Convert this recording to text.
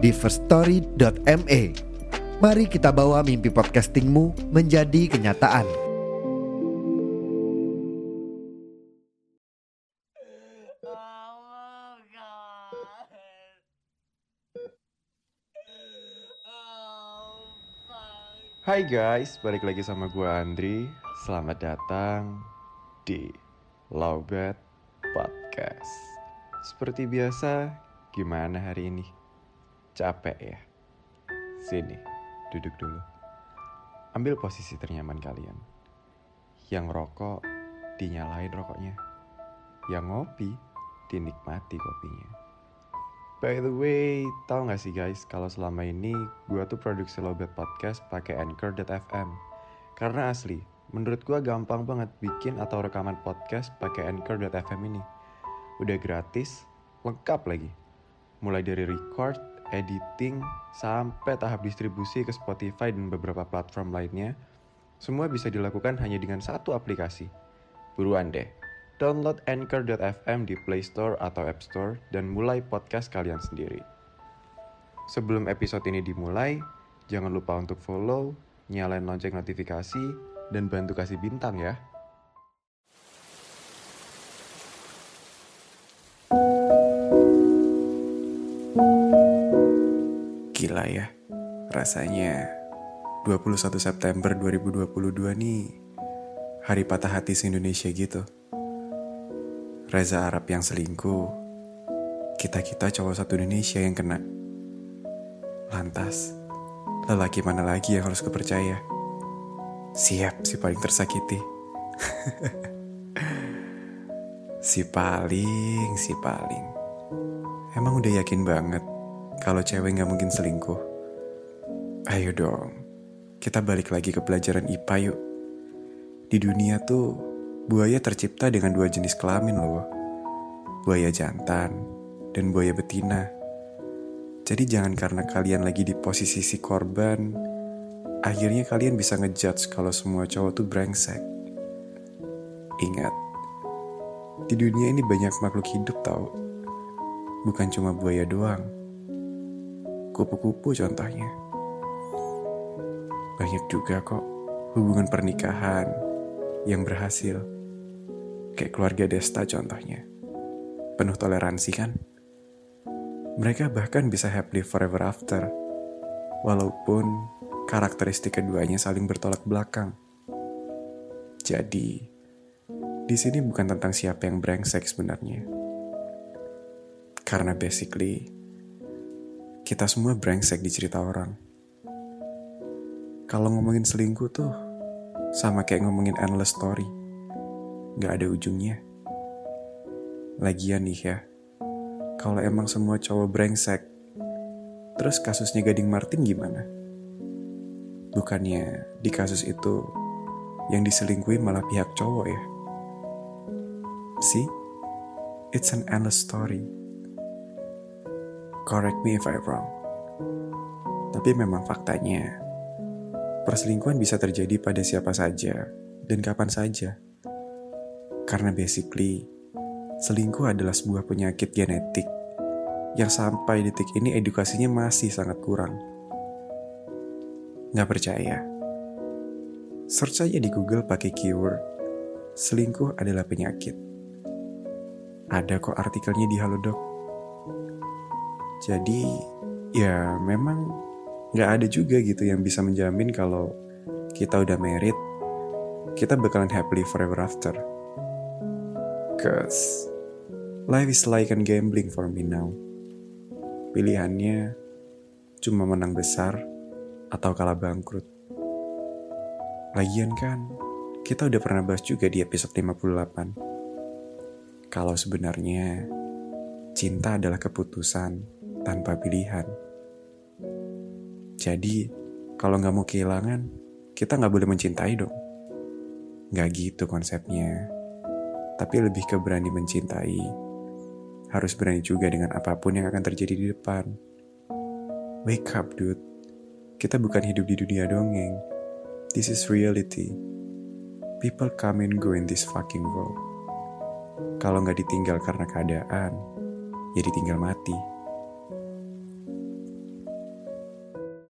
di firststory.me. Mari kita bawa mimpi podcastingmu menjadi kenyataan. Hai guys, balik lagi sama gue Andri. Selamat datang di Lowbat Podcast. Seperti biasa, gimana hari ini? Capek ya? Sini, duduk dulu. Ambil posisi ternyaman kalian. Yang rokok, dinyalain rokoknya. Yang ngopi, dinikmati kopinya. By the way, tau gak sih guys, kalau selama ini gue tuh produksi Lowbat Podcast pakai Anchor.fm. Karena asli, menurut gue gampang banget bikin atau rekaman podcast pakai Anchor.fm ini. Udah gratis, lengkap lagi. Mulai dari record, editing, sampai tahap distribusi ke Spotify dan beberapa platform lainnya, semua bisa dilakukan hanya dengan satu aplikasi. Buruan deh, download Anchor.fm di Play Store atau App Store dan mulai podcast kalian sendiri. Sebelum episode ini dimulai, jangan lupa untuk follow, nyalain lonceng notifikasi, dan bantu kasih bintang ya. Gila ya, rasanya 21 September 2022 nih hari patah hati se-Indonesia gitu. Reza Arab yang selingkuh, kita-kita cowok satu Indonesia yang kena. Lantas, lelaki mana lagi yang harus kepercaya? Siap si paling tersakiti. si paling, si paling. Emang udah yakin banget kalau cewek gak mungkin selingkuh? Ayo dong, kita balik lagi ke pelajaran IPA yuk. Di dunia tuh, buaya tercipta dengan dua jenis kelamin loh. Buaya jantan dan buaya betina. Jadi jangan karena kalian lagi di posisi si korban, akhirnya kalian bisa ngejudge kalau semua cowok tuh brengsek. Ingat, di dunia ini banyak makhluk hidup tau. Bukan cuma buaya doang. Kupu-kupu contohnya. Banyak juga kok hubungan pernikahan yang berhasil. Kayak keluarga Desta contohnya. Penuh toleransi kan? Mereka bahkan bisa happily forever after. Walaupun karakteristik keduanya saling bertolak belakang. Jadi, di sini bukan tentang siapa yang brengsek sebenarnya. Karena basically, kita semua brengsek di cerita orang. Kalau ngomongin selingkuh tuh, sama kayak ngomongin endless story. Gak ada ujungnya. Lagian nih ya, kalau emang semua cowok brengsek, terus kasusnya Gading Martin gimana? Bukannya di kasus itu yang diselingkuhi malah pihak cowok ya? See, it's an endless story. Correct me if I'm wrong. Tapi memang faktanya, perselingkuhan bisa terjadi pada siapa saja dan kapan saja. Karena basically, selingkuh adalah sebuah penyakit genetik yang sampai detik ini edukasinya masih sangat kurang. Nggak percaya? Search aja di Google pakai keyword selingkuh adalah penyakit. Ada kok artikelnya di Halodoc. Jadi, ya memang nggak ada juga gitu yang bisa menjamin kalau kita udah married, kita bakalan happily forever after. Cause life is like an gambling for me now. Pilihannya cuma menang besar atau kalah bangkrut. Lagian kan, kita udah pernah bahas juga di episode 58. Kalau sebenarnya cinta adalah keputusan tanpa pilihan. Jadi, kalau nggak mau kehilangan, kita nggak boleh mencintai dong. Nggak gitu konsepnya. Tapi lebih ke berani mencintai. Harus berani juga dengan apa pun yang akan terjadi di depan. Wake up, dude. Kita bukan hidup di dunia dongeng. This is reality. People come and go in this fucking world. Kalau nggak ditinggal karena keadaan, ya ditinggal mati.